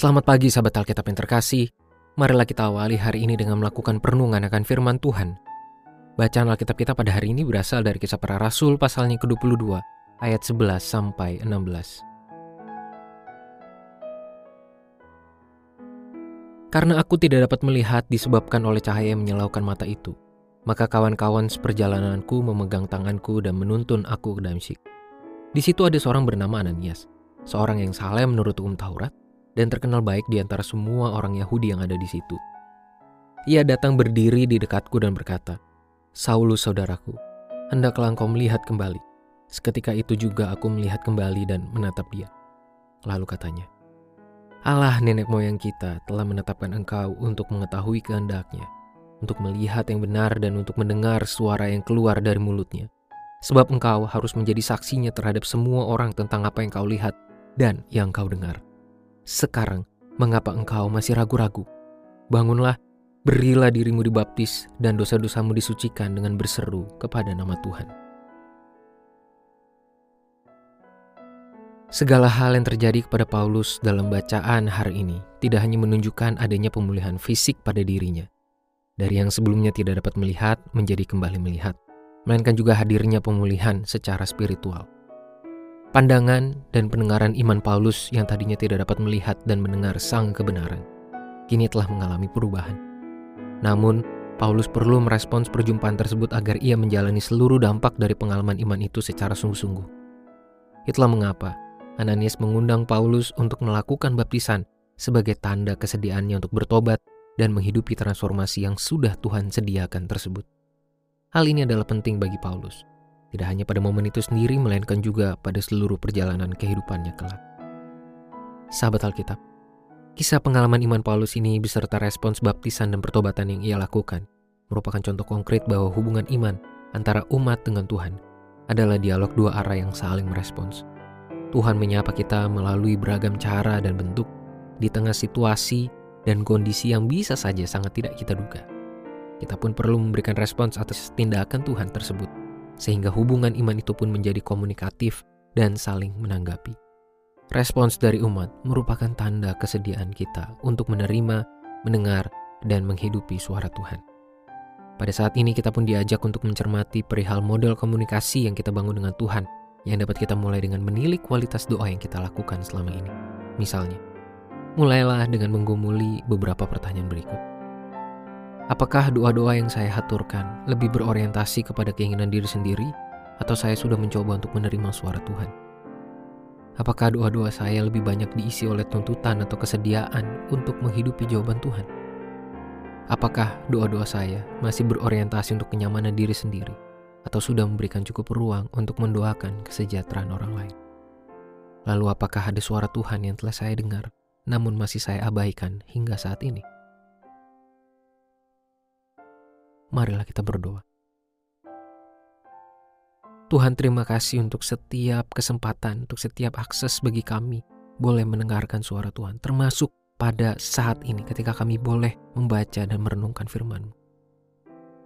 Selamat pagi sahabat Alkitab yang terkasih. Marilah kita awali hari ini dengan melakukan perenungan akan firman Tuhan. Bacaan Alkitab kita pada hari ini berasal dari kisah para rasul pasalnya ke-22 ayat 11 sampai 16. Karena aku tidak dapat melihat disebabkan oleh cahaya yang menyilaukan mata itu, maka kawan-kawan seperjalananku memegang tanganku dan menuntun aku ke Damsyik. Di situ ada seorang bernama Ananias, seorang yang saleh menurut hukum Taurat, dan terkenal baik di antara semua orang Yahudi yang ada di situ. Ia datang berdiri di dekatku dan berkata, Saulus saudaraku, hendaklah engkau melihat kembali. Seketika itu juga aku melihat kembali dan menatap dia. Lalu katanya, Allah nenek moyang kita telah menetapkan engkau untuk mengetahui kehendaknya, untuk melihat yang benar dan untuk mendengar suara yang keluar dari mulutnya. Sebab engkau harus menjadi saksinya terhadap semua orang tentang apa yang kau lihat dan yang kau dengar. Sekarang, mengapa engkau masih ragu-ragu? Bangunlah, berilah dirimu dibaptis, dan dosa-dosamu disucikan dengan berseru kepada nama Tuhan. Segala hal yang terjadi kepada Paulus dalam bacaan hari ini tidak hanya menunjukkan adanya pemulihan fisik pada dirinya. Dari yang sebelumnya tidak dapat melihat menjadi kembali melihat, melainkan juga hadirnya pemulihan secara spiritual. Pandangan dan pendengaran iman Paulus yang tadinya tidak dapat melihat dan mendengar sang kebenaran, kini telah mengalami perubahan. Namun, Paulus perlu merespons perjumpaan tersebut agar ia menjalani seluruh dampak dari pengalaman iman itu secara sungguh-sungguh. Itulah mengapa Ananias mengundang Paulus untuk melakukan baptisan sebagai tanda kesediaannya untuk bertobat dan menghidupi transformasi yang sudah Tuhan sediakan tersebut. Hal ini adalah penting bagi Paulus tidak hanya pada momen itu sendiri, melainkan juga pada seluruh perjalanan kehidupannya kelak. Sahabat Alkitab, kisah pengalaman iman Paulus ini beserta respons baptisan dan pertobatan yang ia lakukan merupakan contoh konkret bahwa hubungan iman antara umat dengan Tuhan adalah dialog dua arah yang saling merespons. Tuhan menyapa kita melalui beragam cara dan bentuk di tengah situasi dan kondisi yang bisa saja sangat tidak kita duga. Kita pun perlu memberikan respons atas tindakan Tuhan tersebut sehingga hubungan iman itu pun menjadi komunikatif dan saling menanggapi. Respons dari umat merupakan tanda kesediaan kita untuk menerima, mendengar, dan menghidupi suara Tuhan. Pada saat ini kita pun diajak untuk mencermati perihal model komunikasi yang kita bangun dengan Tuhan yang dapat kita mulai dengan menilik kualitas doa yang kita lakukan selama ini. Misalnya, mulailah dengan menggumuli beberapa pertanyaan berikut. Apakah doa-doa yang saya haturkan lebih berorientasi kepada keinginan diri sendiri, atau saya sudah mencoba untuk menerima suara Tuhan? Apakah doa-doa saya lebih banyak diisi oleh tuntutan atau kesediaan untuk menghidupi jawaban Tuhan? Apakah doa-doa saya masih berorientasi untuk kenyamanan diri sendiri, atau sudah memberikan cukup ruang untuk mendoakan kesejahteraan orang lain? Lalu, apakah ada suara Tuhan yang telah saya dengar, namun masih saya abaikan hingga saat ini? Marilah kita berdoa. Tuhan terima kasih untuk setiap kesempatan, untuk setiap akses bagi kami boleh mendengarkan suara Tuhan, termasuk pada saat ini ketika kami boleh membaca dan merenungkan firman-Mu.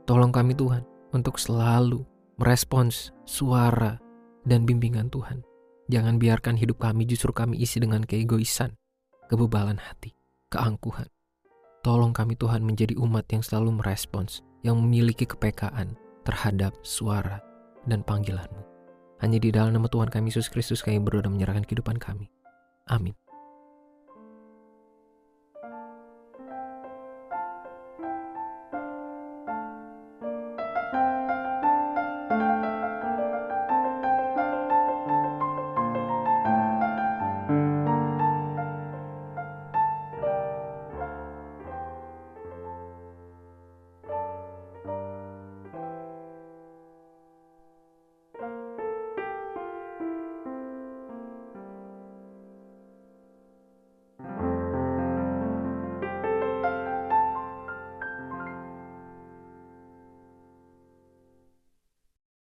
Tolong kami Tuhan untuk selalu merespons suara dan bimbingan Tuhan. Jangan biarkan hidup kami justru kami isi dengan keegoisan, kebebalan hati, keangkuhan. Tolong kami Tuhan menjadi umat yang selalu merespons yang memiliki kepekaan terhadap suara dan panggilanmu. Hanya di dalam nama Tuhan kami Yesus Kristus kami berdoa dan menyerahkan kehidupan kami. Amin.